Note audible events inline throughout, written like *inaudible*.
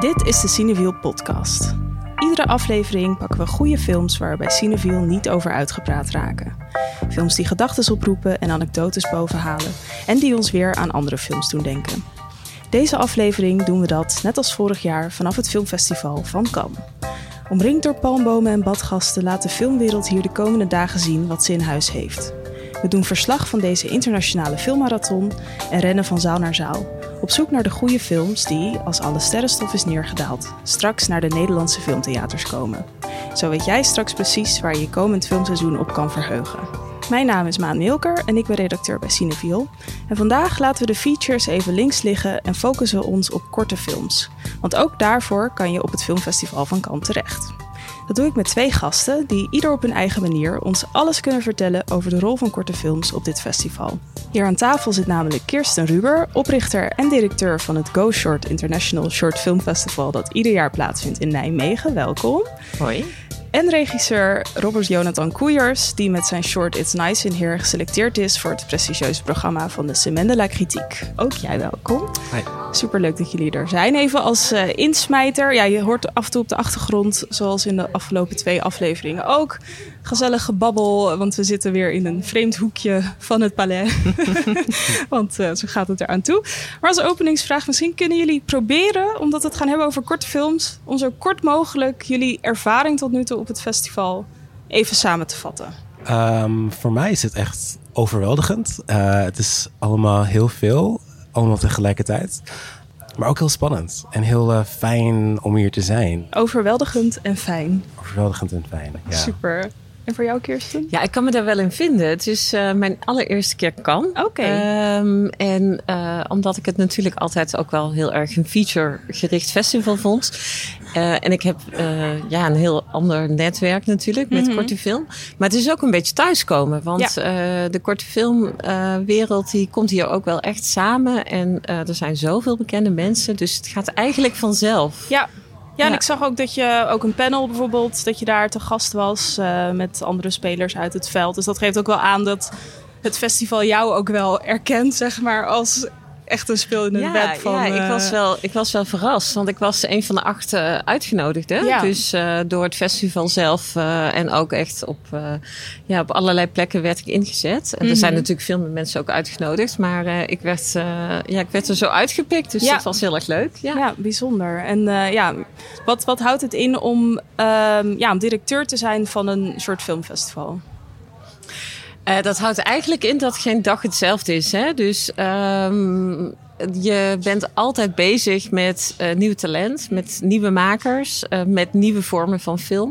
Dit is de Cineville podcast. Iedere aflevering pakken we goede films waar we bij Cineville niet over uitgepraat raken. Films die gedachten oproepen en anekdotes bovenhalen en die ons weer aan andere films doen denken. Deze aflevering doen we dat, net als vorig jaar, vanaf het filmfestival van Cannes. Omringd door palmbomen en badgasten laat de filmwereld hier de komende dagen zien wat ze in huis heeft. We doen verslag van deze internationale filmmarathon en rennen van zaal naar zaal. Op zoek naar de goede films die, als alle sterrenstof is neergedaald, straks naar de Nederlandse filmtheaters komen. Zo weet jij straks precies waar je je komend filmseizoen op kan verheugen. Mijn naam is Maan Milker en ik ben redacteur bij Cineviel. En vandaag laten we de features even links liggen en focussen we ons op korte films. Want ook daarvoor kan je op het filmfestival van Cannes terecht. Dat doe ik met twee gasten die ieder op hun eigen manier ons alles kunnen vertellen over de rol van korte films op dit festival. Hier aan tafel zit namelijk Kirsten Ruber, oprichter en directeur van het Go Short International Short Film Festival dat ieder jaar plaatsvindt in Nijmegen. Welkom. Hoi. En regisseur Robert Jonathan Koeiers, die met zijn short It's Nice in Here geselecteerd is voor het prestigieuze programma van de Semaine de la Critique. Ook jij welkom. Hi. Superleuk dat jullie er zijn. Even als uh, insmijter. Ja, je hoort af en toe op de achtergrond, zoals in de afgelopen twee afleveringen ook, gezellig gebabbel. Want we zitten weer in een vreemd hoekje van het palais. *laughs* want uh, zo gaat het eraan toe. Maar als openingsvraag, misschien kunnen jullie proberen, omdat we het gaan hebben over korte films, om zo kort mogelijk jullie ervaring tot nu toe op het festival even samen te vatten. Um, voor mij is het echt overweldigend. Uh, het is allemaal heel veel allemaal tegelijkertijd. Maar ook heel spannend en heel uh, fijn om hier te zijn. Overweldigend en fijn. Overweldigend en fijn, ja. Super. En voor jou, Kirsten? Ja, ik kan me daar wel in vinden. Het is uh, mijn allereerste keer kan. Oké. Okay. Um, en uh, omdat ik het natuurlijk altijd ook wel heel erg een feature-gericht festival vond. Uh, en ik heb ja, een heel ander netwerk natuurlijk met mm -hmm. korte film. Maar het is ook een beetje thuiskomen. Want ja. de korte filmwereld die komt hier ook wel echt samen. En er zijn zoveel bekende mensen. Dus het gaat eigenlijk vanzelf. Ja, ja, en ik zag ook dat je ook een panel bijvoorbeeld, dat je daar te gast was uh, met andere spelers uit het veld. Dus dat geeft ook wel aan dat het festival jou ook wel erkent, zeg maar, als echt een speel in het ja, bed van... Ja, ik was, wel, ik was wel verrast, want ik was een van de acht uh, uitgenodigden. Ja. Dus uh, door het festival zelf uh, en ook echt op, ja, op allerlei plekken werd ik ingezet. En mm -hmm. er zijn natuurlijk veel meer mensen ook uitgenodigd, maar ik, werd, ja, ik werd er zo uitgepikt, dus Ja. dat was heel erg leuk. Ja, Ja, bijzonder. En eh, ja, wat, wat houdt het in om, ehm, ja, om directeur te zijn van een soort filmfestival? Uh, dat houdt eigenlijk in dat geen dag hetzelfde is. Hè? Dus um, je bent altijd bezig met uh, nieuw talent, met nieuwe makers, uh, met nieuwe vormen van film.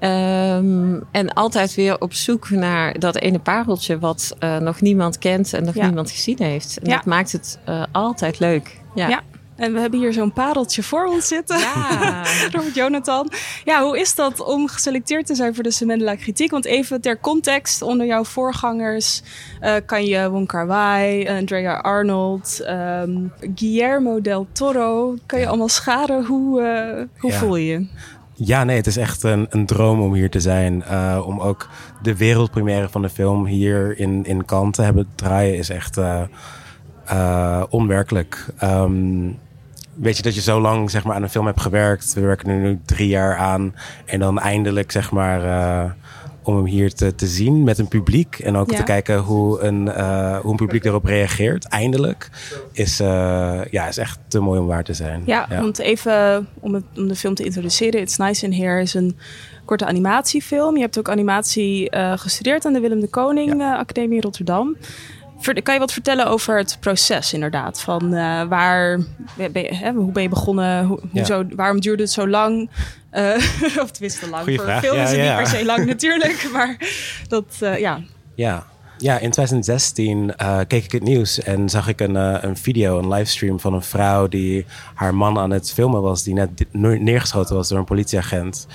Um, en altijd weer op zoek naar dat ene pareltje wat nog niemand kent en nog Ja. niemand gezien heeft. En Ja. dat maakt het altijd leuk. Ja. Ja. En we hebben hier zo'n pareltje voor ons zitten. Ja. *laughs* Robert Jonathan. Ja, hoe is dat om geselecteerd te zijn voor de Semendela Kritiek? Want even ter context, onder jouw voorgangers uh, kan je Wong Kar Wai, Andrea Arnold, um, Guillermo del Toro, kan je allemaal scharen. Hoe, uh, hoe Ja. voel je je? Ja, nee, het is echt een, een droom om hier te zijn. Uh, om ook de wereldpremière van de film hier in, in Cannes te hebben draaien is echt uh, uh, onwerkelijk. Um, weet je dat je zo lang zeg maar, aan een film hebt gewerkt. We werken er nu drie jaar aan. En dan eindelijk zeg maar, uh, om hem hier te, te zien met een publiek. En ook Ja. te kijken hoe een, uh, hoe een publiek erop reageert. Eindelijk. Is, uh, ja, is echt te mooi om waar te zijn. Ja, want even om, het, om de film te introduceren. It's Nice in Here is een korte animatiefilm. Je hebt ook animatie uh, gestudeerd aan de Willem de Koning Ja. Academie Rotterdam. Kan je wat vertellen over het proces inderdaad? Van uh, waar, ben je, hè, hoe ben je begonnen? Hoe, Ja. hoezo, waarom duurde het zo lang? Uh, *laughs* of tenminste lang. Goeie Voor vraag. Ja, is het ja. niet per se lang *laughs* natuurlijk. Maar dat, uh, ja. Ja. Ja, in 2016 uh, keek ik het nieuws en zag ik een, een video, een livestream van een vrouw die haar man aan het filmen was, die net neergeschoten was door een politieagent.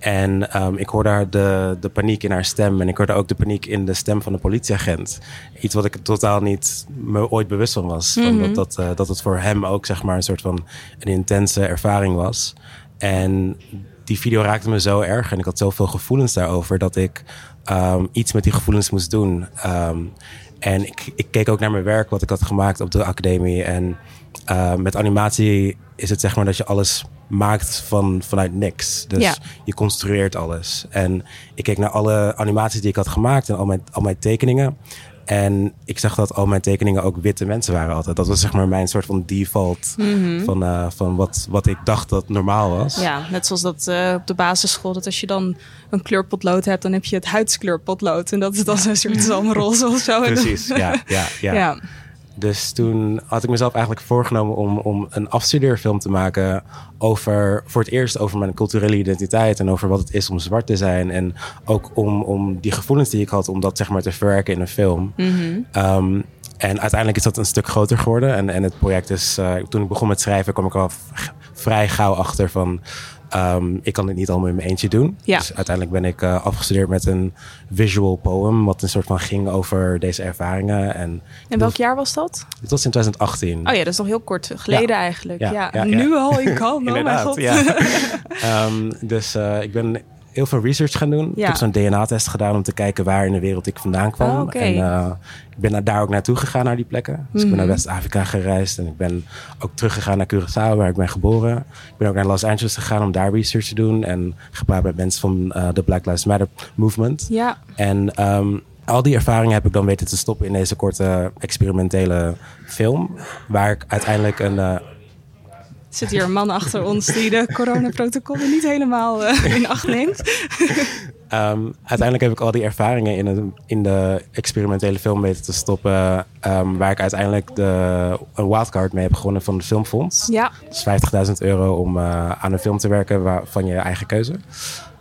En um, ik hoorde haar de, de paniek in haar stem en ik hoorde ook de paniek in de stem van de politieagent. Iets wat ik totaal niet me ooit bewust van was. Mhm. Van dat, dat, uh, dat het voor hem ook zeg maar een soort van een intense ervaring was. En die video raakte me zo erg en ik had zoveel gevoelens daarover dat ik um, iets met die gevoelens moest doen. Um, En ik, ik keek ook naar mijn werk, wat ik had gemaakt op de academie. En uh, met animatie is het zeg maar dat je alles maakt van, vanuit niks. Dus Ja. je construeert alles. En ik keek naar alle animaties die ik had gemaakt en al mijn, al mijn tekeningen. En ik zag dat al mijn tekeningen ook witte mensen waren altijd. Dat was zeg maar mijn soort van default van, uh, van wat, wat ik dacht dat normaal was. Ja, net zoals dat uh, op de basisschool. Dat als je dan een kleurpotlood hebt, dan heb je het huidskleurpotlood. En dat is dan zo'n soort zalmroze of zo. *laughs* Precies, ja, ja, ja. ja. Dus toen had ik mezelf eigenlijk voorgenomen om, om een afstudeerfilm te maken over, voor het eerst over mijn culturele identiteit en over wat het is om zwart te zijn. En ook om, om die gevoelens die ik had, om dat zeg maar te verwerken in een film. Mm -hmm. um, en uiteindelijk is dat een stuk groter geworden. En, en het project is, uh, toen ik begon met schrijven, kwam ik al vrij gauw achter van. Um, ik kan dit niet allemaal in mijn eentje doen. Ja. Dus uiteindelijk ben ik uh, afgestudeerd met een visual poem, wat een soort van ging over deze ervaringen. En, en welk jaar was dat? Dit was in 2018. Oh ja, dat is nog heel kort geleden Ja. eigenlijk. Ja, nu al in kan. Oh mijn god. um, *laughs* dus uh, ik ben heel veel research gaan doen. Ja. Ik heb zo'n DNA-test gedaan om te kijken waar in de wereld ik vandaan kwam. Oh. En uh, ik ben daar ook naartoe gegaan, naar die plekken. Dus ik ben Mhm. naar West-Afrika gereisd en ik ben ook teruggegaan naar Curaçao, waar ik ben geboren. Ik ben ook naar Los Angeles gegaan om daar research te doen en gepraat met mensen van uh, de Black Lives Matter movement. Ja. En um, al die ervaringen heb ik dan weten te stoppen in deze korte experimentele film. Waar ik uiteindelijk een. Uh, Er zit hier een man achter ons die de coronaprotocollen niet helemaal uh, *laughs* in acht neemt. um, *laughs* uiteindelijk heb ik al die ervaringen in, een, in de experimentele film weten te stoppen. Um, waar ik uiteindelijk de, een wildcard mee heb gewonnen van het Filmfonds. Ja. Dus 50.000 euro om uh, aan een film te werken waar, van je eigen keuze.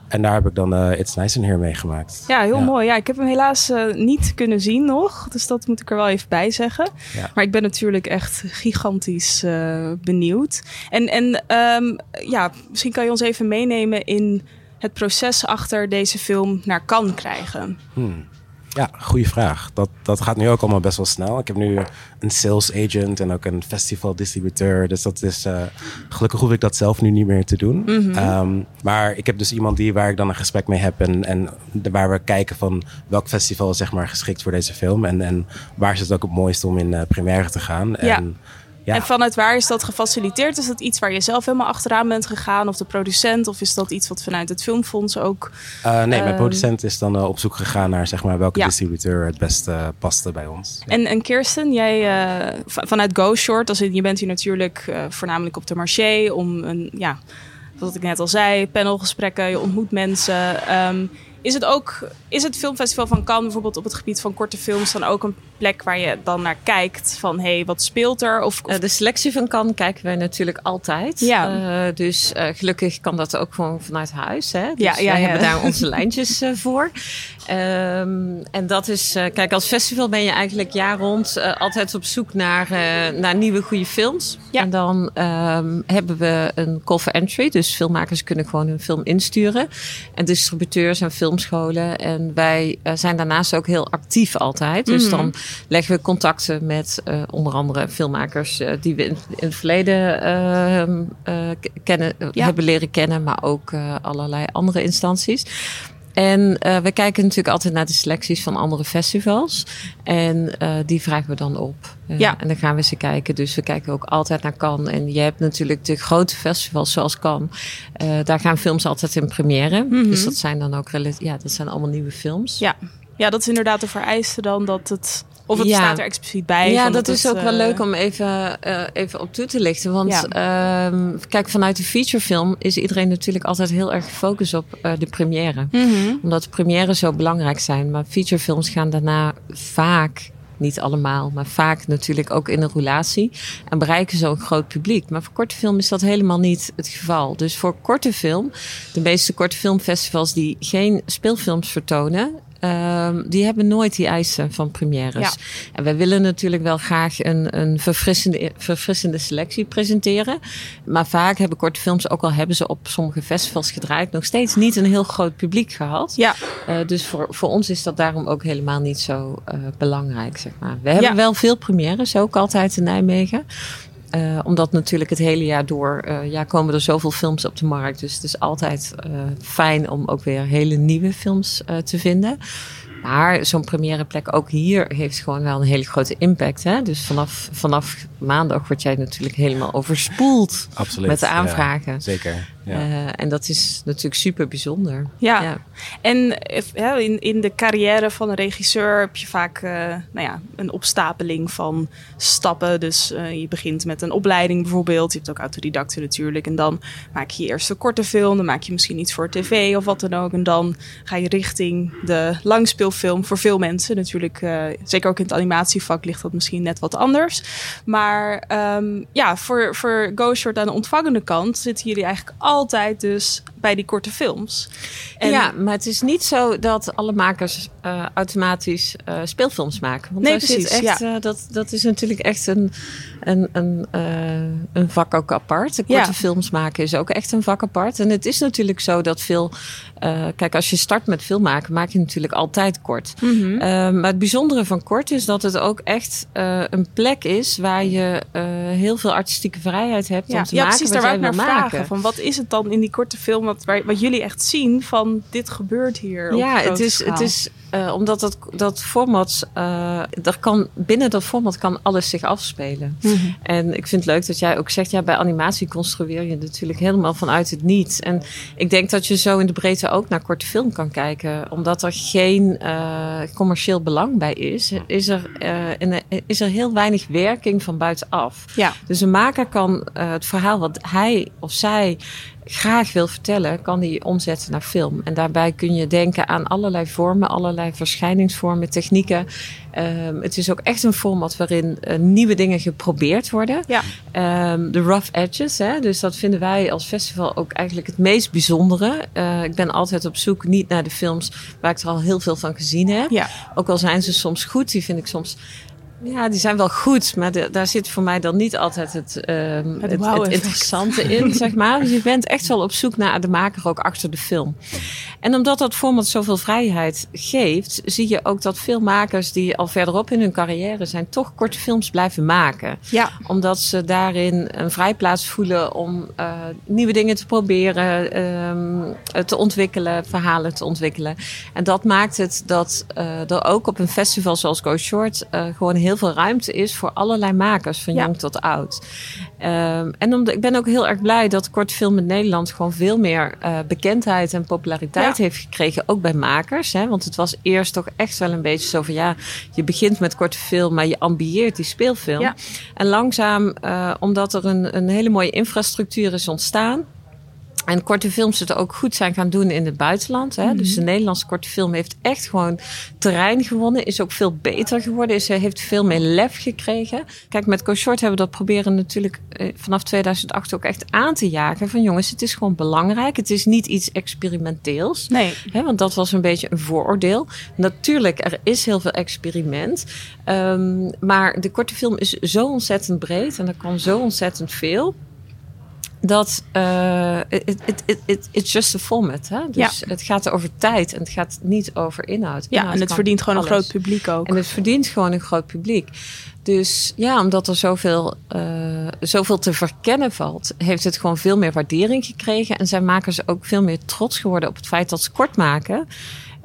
En daar heb ik dan uh, It's Nice in Here meegemaakt. Ja, heel ja. mooi. Ja, ik heb hem helaas uh, niet kunnen zien nog. Dus dat moet ik er wel even bij zeggen. Ja. Maar ik ben natuurlijk echt gigantisch uh, benieuwd. En, en um, ja, misschien kan je ons even meenemen in het proces achter deze film naar Cannes krijgen. Hmm. Ja, goede vraag. Dat, dat gaat nu ook allemaal best wel snel. Ik heb nu een sales agent en ook een festival distributeur. Dus dat is uh, gelukkig hoef ik dat zelf nu niet meer te doen. Mhm. Mm -hmm. um, maar ik heb dus iemand die waar ik dan een gesprek mee heb en, en waar we kijken van welk festival is zeg maar geschikt voor deze film en, en waar is het ook het mooiste om in uh, première te gaan. En, ja. En vanuit waar is dat gefaciliteerd? Is dat iets waar je zelf helemaal achteraan bent gegaan? Of de producent? Of is dat iets wat vanuit het filmfonds ook... Uh, nee, mijn Ehm, producent is dan uh, op zoek gegaan naar zeg maar, welke Ja. distributeur het beste uh, paste bij ons. Ja. En, en Kirsten, jij vanuit Go Short, als in, je bent hier natuurlijk voornamelijk op de marché om een, ja, wat ik net al zei, panelgesprekken, je ontmoet mensen. Um, is het ook, is het filmfestival van Cannes bijvoorbeeld op het gebied van korte films dan ook een plek waar je dan naar kijkt van hé, hey, wat speelt er? Of, of... Uh, de selectie van Cannes kijken wij natuurlijk altijd. Ja. Uh, dus uh, gelukkig kan dat ook gewoon vanuit huis. Hè? Dus Ja, ja, wij ja. hebben daar onze *laughs* lijntjes uh, voor. Um, en dat is, kijk, als festival ben je eigenlijk jaar rond altijd op zoek naar, naar nieuwe goede films. Ja. En dan um, hebben we een call for entry. Dus filmmakers kunnen gewoon hun film insturen. En distributeurs en filmscholen. En wij zijn daarnaast ook heel actief altijd. Dus Mhm. dan leggen we contacten met uh, onder andere filmmakers uh, die we in, in het verleden uh, kennen, Ja. hebben leren kennen, maar ook allerlei andere instanties. En uh, we kijken natuurlijk altijd naar de selecties van andere festivals. En uh, die vragen we dan op. Uh, Ja. En dan gaan we ze kijken. Dus we kijken ook altijd naar Cannes. En je hebt natuurlijk de grote festivals zoals Cannes. Daar gaan films altijd in première. Mhm. Dus dat zijn dan ook ja, dat zijn allemaal nieuwe films. Ja. ja, dat is inderdaad de vereiste dan dat het... Of het Ja. staat er expliciet bij. Ja, dat is het, ook wel eh, leuk om even, uh, even op toe te lichten. Want Ja. uh, kijk, vanuit de featurefilm is iedereen natuurlijk altijd heel erg gefocust op uh, de première. Mhm. Omdat de première zo belangrijk zijn. Maar featurefilms gaan daarna vaak, niet allemaal, maar vaak natuurlijk ook in een roulatie. En bereiken zo'n groot publiek. Maar voor korte film is dat helemaal niet het geval. Dus voor korte film, de meeste korte filmfestivals die geen speelfilms vertonen. Um, die hebben nooit die eisen van premières. Ja. En wij willen natuurlijk wel graag een, een verfrissende, verfrissende selectie presenteren. Maar vaak hebben korte films, ook al hebben ze op sommige festivals gedraaid, nog steeds niet een heel groot publiek gehad. Ja, Uh, dus voor, voor ons is dat daarom ook helemaal niet zo uh, belangrijk, zeg maar. We hebben Ja. wel veel premières, ook altijd in Nijmegen. Uh, omdat natuurlijk het hele jaar door uh, ja, komen er zoveel films op de markt. Dus het is altijd uh, fijn om ook weer hele nieuwe films te vinden. Maar zo'n première plek ook hier heeft gewoon wel een hele grote impact. Hè? Dus vanaf, vanaf maandag word jij natuurlijk helemaal overspoeld Absoluut. met de aanvragen. Ja, zeker. Ja. Uh, en dat is natuurlijk super bijzonder. Ja, ja. en ja, in, in de carrière van een regisseur heb je vaak uh, nou ja, een opstapeling van stappen. Dus uh, je begint met een opleiding bijvoorbeeld. Je hebt ook autodidacten natuurlijk. En dan maak je je eerst een korte film. Dan maak je misschien iets voor tv of wat dan ook. En dan ga je richting de langspeelfilm. Voor veel mensen natuurlijk. zeker ook in het animatievak ligt dat misschien net wat anders. Maar um, ja, voor, voor Go Short aan de ontvangende kant zitten jullie eigenlijk altijd dus bij die korte films. En ja, maar het is niet zo dat alle makers uh, automatisch uh, speelfilms maken. Want nee, precies. Echt, ja. uh, dat, dat is natuurlijk echt een, een, een, een vak ook apart. De korte Ja. films maken is ook echt een vak apart. En het is natuurlijk zo dat veel... kijk, als je start met film maken, maak je natuurlijk altijd kort. Mhm. maar het bijzondere van kort is dat het ook echt een plek is... waar je heel veel artistieke vrijheid hebt Ja, om te maken precies. wat jij wil maken. vragen. Van wat is het dan in die korte film wat, waar, wat jullie echt zien van dit gebeurt hier? op Ja, het is, schaal? het is uh, omdat dat, dat format, uh, er kan, binnen dat format kan alles zich afspelen. Mhm. En ik vind het leuk dat jij ook zegt, ja, bij animatie construeer je natuurlijk helemaal vanuit het niets. En ik denk dat je zo in de breedte ook naar korte film kan kijken. Omdat er geen uh, commercieel belang bij is, is er, in, is er heel weinig werking van buitenaf. Ja. Dus een maker kan het verhaal wat hij of zij graag wil vertellen, kan die omzetten naar film. En daarbij kun je denken aan allerlei vormen, allerlei verschijningsvormen, technieken. Um, het is ook echt een format waarin uh, nieuwe dingen geprobeerd worden. Ja. Um, de rough edges, hè, dus dat vinden wij als festival ook eigenlijk het meest bijzondere. Uh, ik ben altijd op zoek niet naar de films waar ik er al heel veel van gezien heb. Ja. Ook al zijn ze soms goed, die vind ik soms ja, die zijn wel goed, maar de, daar zit voor mij dan niet altijd het, um, het, het, wow het interessante in, zeg maar. Dus je bent echt wel op zoek naar de maker ook achter de film. En omdat dat format zoveel vrijheid geeft, zie je ook dat veel makers die al verderop in hun carrière zijn, toch korte films blijven maken. Ja. Omdat ze daarin een vrijplaats voelen om uh, nieuwe dingen te proberen, um, te ontwikkelen, verhalen te ontwikkelen. En dat maakt het dat uh, er ook op een festival zoals Go Short uh, gewoon heel veel ruimte is voor allerlei makers, van Ja. jong tot oud. Um, en omdat, ik ben ook heel erg blij dat korte film in Nederland gewoon veel meer uh, bekendheid en populariteit Ja. heeft gekregen, ook bij makers. Hè? Want het was eerst toch echt wel een beetje zo van ja, je begint met korte film, maar je ambieert die speelfilm. Ja. En langzaam, uh, omdat er een, een hele mooie infrastructuur is ontstaan. En korte films het ook goed zijn gaan doen in het buitenland. Hè? Mhm. Dus de Nederlandse korte film heeft echt gewoon terrein gewonnen. Is ook veel beter geworden. Is, heeft veel meer lef gekregen. Kijk, met Go Short hebben we dat proberen natuurlijk eh, vanaf 2008 ook echt aan te jagen. Van jongens, het is gewoon belangrijk. Het is niet iets experimenteels. Nee. Hè, want dat was een beetje een vooroordeel. Natuurlijk, er is heel veel experiment. Um, maar de korte film is zo ontzettend breed. En er kan zo ontzettend veel dat uh, it, it, it, it, it's just a format. Hè? Dus Ja. het gaat over tijd en het gaat niet over inhoud. Ja, Inhoud en het verdient gewoon alles. een groot publiek ook. En het verdient gewoon een groot publiek. Dus ja, omdat er zoveel, uh, zoveel te verkennen valt, heeft het gewoon veel meer waardering gekregen. En zijn makers ook veel meer trots geworden op het feit dat ze kort maken.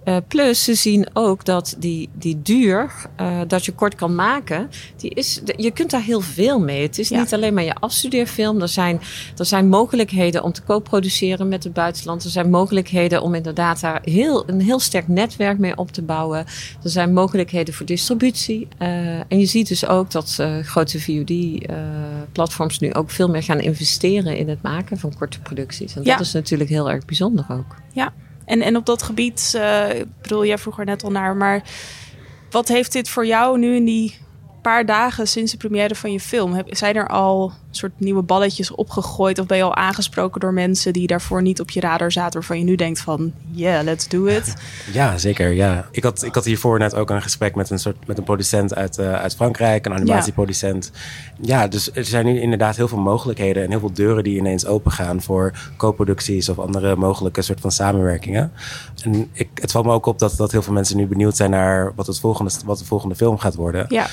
Uh, plus, ze zien ook dat die, die duur uh, dat je kort kan maken, die is, je kunt daar heel veel mee. Het is Ja. niet alleen maar je afstudeerfilm. Er zijn, er zijn mogelijkheden om te co-produceren met het buitenland. Er zijn mogelijkheden om inderdaad daar heel, een heel sterk netwerk mee op te bouwen. Er zijn mogelijkheden voor distributie. Uh, en je ziet dus ook dat grote VOD-platforms nu ook veel meer gaan investeren in het maken van korte producties. En Ja. dat is natuurlijk heel erg bijzonder ook. Ja, en, en op dat gebied, uh, ik bedoel, jij vroeg er net al naar, maar wat heeft dit voor jou nu in die paar dagen sinds de première van je film? Heb, zijn er al soort nieuwe balletjes opgegooid of ben je al aangesproken door mensen die daarvoor niet op je radar zaten, waarvan je nu denkt van, yeah, let's do it? *laughs* Ja, zeker. Ja. Ik, had, ik had hiervoor net ook een gesprek met een, soort, met een producent uit, uh, uit Frankrijk, een animatieproducent. Ja. ja, dus er zijn nu inderdaad heel veel mogelijkheden en heel veel deuren die ineens opengaan voor co-producties of andere mogelijke soort van samenwerkingen. En ik, het valt me ook op dat, dat heel veel mensen nu benieuwd zijn naar wat, het volgende, wat de volgende film gaat worden. Ja.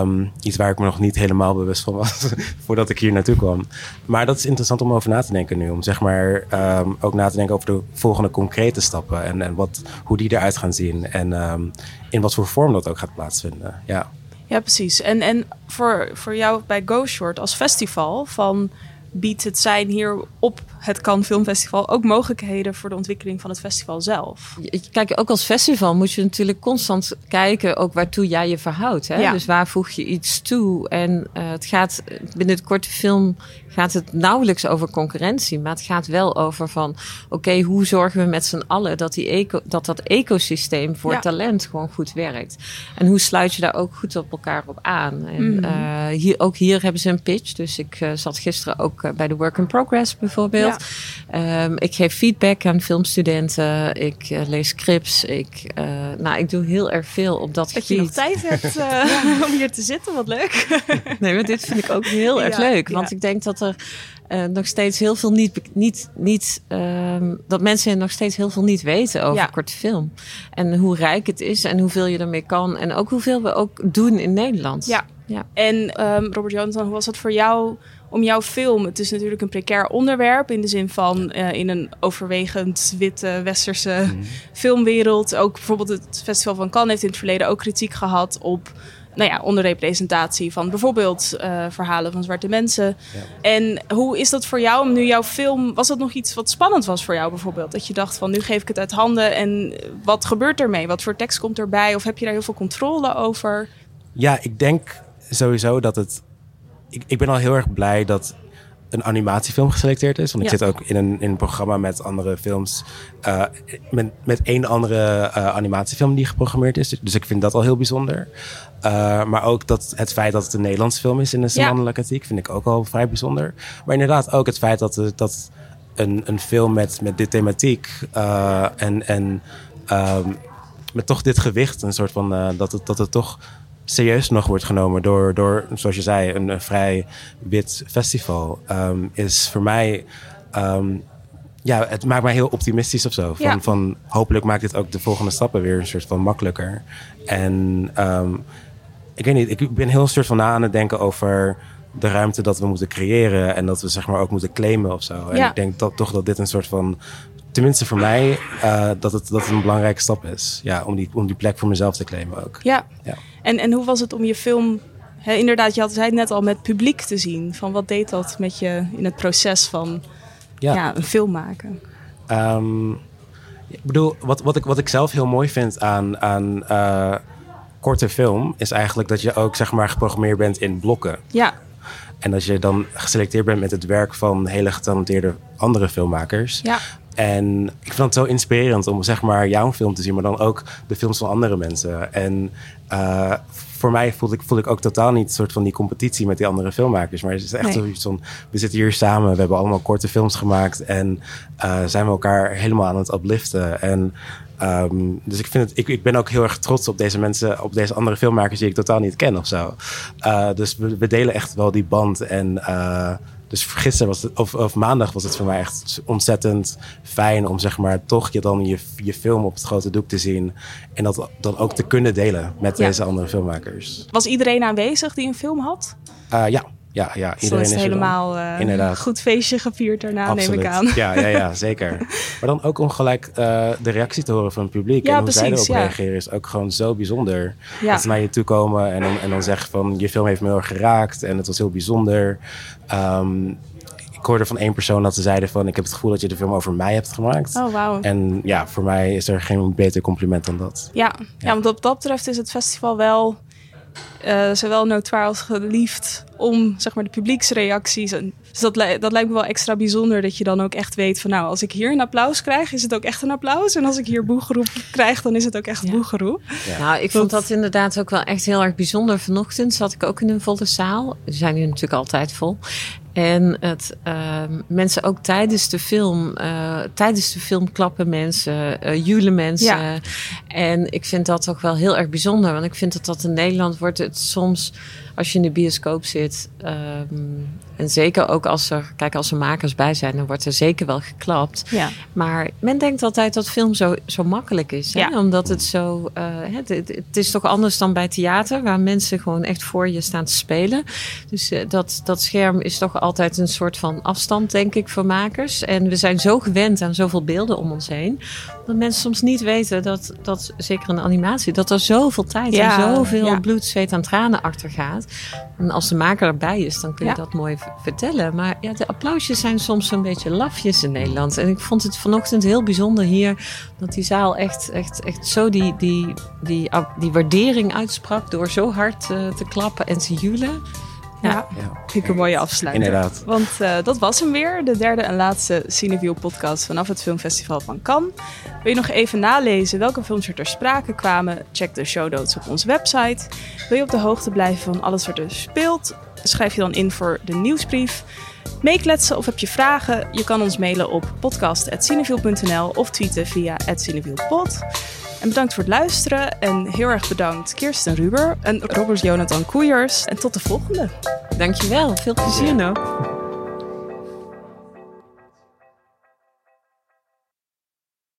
Um, iets waar ik me nog niet helemaal bewust van was *laughs* voordat ik hier naartoe kwam. Maar dat is interessant om over na te denken nu. Om zeg maar ehm, ook na te denken over de volgende concrete stappen. En, en wat, hoe die eruit gaan zien. En ehm, in wat voor vorm dat ook gaat plaatsvinden. Ja, ja precies. En, en voor, voor jou bij Go Short als festival van biedt het zijn hier op het Cannes Filmfestival ook mogelijkheden voor de ontwikkeling van het festival zelf. Kijk, ook als festival moet je natuurlijk constant kijken ook waartoe jij je verhoudt. Hè? Ja. Dus waar voeg je iets toe? En uh, het gaat binnen de korte film gaat het nauwelijks over concurrentie, maar het gaat wel over van oké, hoe zorgen we met z'n allen dat, die eco, dat dat ecosysteem voor talent gewoon goed werkt? En hoe sluit je daar ook goed op elkaar op aan? En mm. uh, hier, ook hier hebben ze een pitch. Dus ik uh, zat gisteren ook bij de Work in Progress bijvoorbeeld. Um, ik geef feedback aan filmstudenten. Ik uh, lees scripts. Ik, uh, nou, ik doe heel erg veel op dat, dat gebied. Dat je nog tijd hebt *laughs* uh, *laughs* om hier te zitten, wat leuk. *laughs* nee, maar dit vind ik ook heel erg leuk. Want ik denk dat er nog steeds heel veel niet... niet, niet um, dat mensen nog steeds heel veel niet weten over korte film. En hoe rijk het is en hoeveel je ermee kan. En ook hoeveel we ook doen in Nederland. Ja. ja. En um, Robert Jonathan, hoe was dat voor jou om jouw film. Het is natuurlijk een precair onderwerp in de zin van uh, in een overwegend witte westerse mm. filmwereld. Ook bijvoorbeeld het Festival van Cannes heeft in het verleden ook kritiek gehad op nou ja, onderrepresentatie van bijvoorbeeld uh, verhalen van zwarte mensen. Ja. En hoe is dat voor jou om nu jouw film, was dat nog iets wat spannend was voor jou bijvoorbeeld? Dat je dacht van nu geef ik het uit handen en wat gebeurt ermee? Wat voor tekst komt erbij? Of heb je daar heel veel controle over? Ja, ik denk sowieso dat het ik, ik ben al heel erg blij dat een animatiefilm geselecteerd is. Want ik zit ook in een, in een programma met andere films. Uh, met, met één andere uh, animatiefilm die geprogrammeerd is. Dus ik vind dat al heel bijzonder. Uh, maar ook dat het feit dat het een Nederlands film is in de Semannelijke ja. vind ik ook al vrij bijzonder. Maar inderdaad ook het feit dat, dat een, een film met, met dit thematiek en, en um, met toch dit gewicht, een soort van dat, het, dat het toch serieus nog wordt genomen door, door zoals je zei, een, een vrij wit festival, um, is voor mij. Um, ja, het maakt mij heel optimistisch of zo. Van, ja. van hopelijk maakt dit ook de volgende stappen weer een soort van makkelijker. En um, ik weet niet, ik ben heel soort van na aan het denken over de ruimte dat we moeten creëren en dat we zeg maar ook moeten claimen of zo. En ja. ik denk dat, toch dat dit een soort van tenminste voor mij, uh, dat, het, dat het een belangrijke stap is. Ja, om die, om die plek voor mezelf te claimen ook. Ja. ja. En, en hoe was het om je film, hè, inderdaad, je had het net al met publiek te zien. Van wat deed dat met je in het proces van ja. ja een film maken? Um, ik bedoel, wat, wat, ik, wat ik zelf heel mooi vind aan, aan uh, korte film, is eigenlijk dat je ook zeg maar geprogrammeerd bent in blokken. Ja. En als je dan geselecteerd bent met het werk van hele getalenteerde andere filmmakers, ja. En ik vind het zo inspirerend om zeg maar jouw film te zien, maar dan ook de films van andere mensen. En uh, voor mij voelde ik, voelde ik ook totaal niet soort van die competitie met die andere filmmakers. Maar het is echt nee. zoiets van, we zitten hier samen, we hebben allemaal korte films gemaakt en uh, zijn we elkaar helemaal aan het upliften. En um, dus ik, vind het, ik, ik ben ook heel erg trots op deze mensen, op deze andere filmmakers die ik totaal niet ken of zo. Uh, dus we, we, delen echt wel die band en dus gisteren was het, of, of, maandag was het voor mij echt ontzettend fijn om zeg maar toch je dan je, je film op het grote doek te zien. En dat dan ook te kunnen delen met ja. deze andere filmmakers. Was iedereen aanwezig die een film had? Uh, ja. Ja, ja, iedereen is, helemaal uh, goed feestje gevierd daarna, Absoluut. neem ik aan. Ja, ja, ja *laughs* zeker. maar dan ook om gelijk uh, de reactie te horen van het publiek. Ja, en hoe precies, zij erop ja. reageren is ook gewoon zo bijzonder. Dat ze naar je toe komen en dan, en dan zeggen van... je film heeft me heel erg geraakt en het was heel bijzonder. Um, ik hoorde van één persoon dat ze zeiden van... ik heb het gevoel dat je de film over mij hebt gemaakt. Oh, wow. En ja, voor mij is er geen beter compliment dan dat. Ja, ja. ja want op dat betreft is het festival wel... Uh, zowel notoire als geliefd om zeg maar, de publieksreacties. En, dus dat, dat lijkt me wel extra bijzonder dat je dan ook echt weet van nou, als ik hier een applaus krijg, is het ook echt een applaus. En als ik hier boegeroep krijg, dan is het ook echt ja. boegeroep. Ja. Nou, ik vond dat inderdaad ook wel echt heel erg bijzonder. Vanochtend zat ik ook in een volle zaal. We zijn nu natuurlijk altijd vol. En het, uh, mensen ook tijdens de film, uh, tijdens de film klappen mensen, uh, julen mensen. Ja. En ik vind dat toch wel heel erg bijzonder. Want ik vind dat dat in Nederland wordt het soms, als je in de bioscoop zit, um, en zeker ook als er, kijk, als er makers bij zijn, dan wordt er zeker wel geklapt. Ja. Maar men denkt altijd dat film zo, zo makkelijk is. Hè? Ja. Omdat het zo. Uh, het, het, is toch anders dan bij theater, waar mensen gewoon echt voor je staan te spelen. Dus uh, dat, dat scherm is toch altijd een soort van afstand, denk ik, voor makers. En we zijn zo gewend aan zoveel beelden om ons heen. Dat mensen soms niet weten dat, dat zeker een animatie, dat er zoveel tijd Ja, en zoveel bloed, zweet en tranen achter gaat. En als de maker erbij is, dan kun je dat mooi vertellen. Maar ja, de applausjes zijn soms een beetje lafjes in Nederland. En ik vond het vanochtend heel bijzonder hier dat die zaal echt, echt, echt zo die, die, die, die waardering uitsprak door zo hard eh, te klappen en te julen. Ja, vind ik een mooie afsluiting. inderdaad. Want eh, dat was hem weer, de derde en laatste Cineview podcast vanaf het Filmfestival van Cannes. Wil je nog even nalezen welke films er ter sprake kwamen? Check de show notes op onze website. Wil je op de hoogte blijven van alles wat er speelt? Schrijf je dan in voor de nieuwsbrief. Meekletsen of heb je vragen? Je kan ons mailen op podcast.cineview.nl of tweeten via @cineviewpod. En bedankt voor het luisteren en heel erg bedankt Kirsten Ruber en Robert Jonathan Koeiers. En tot de volgende. Dankjewel, veel plezier nog.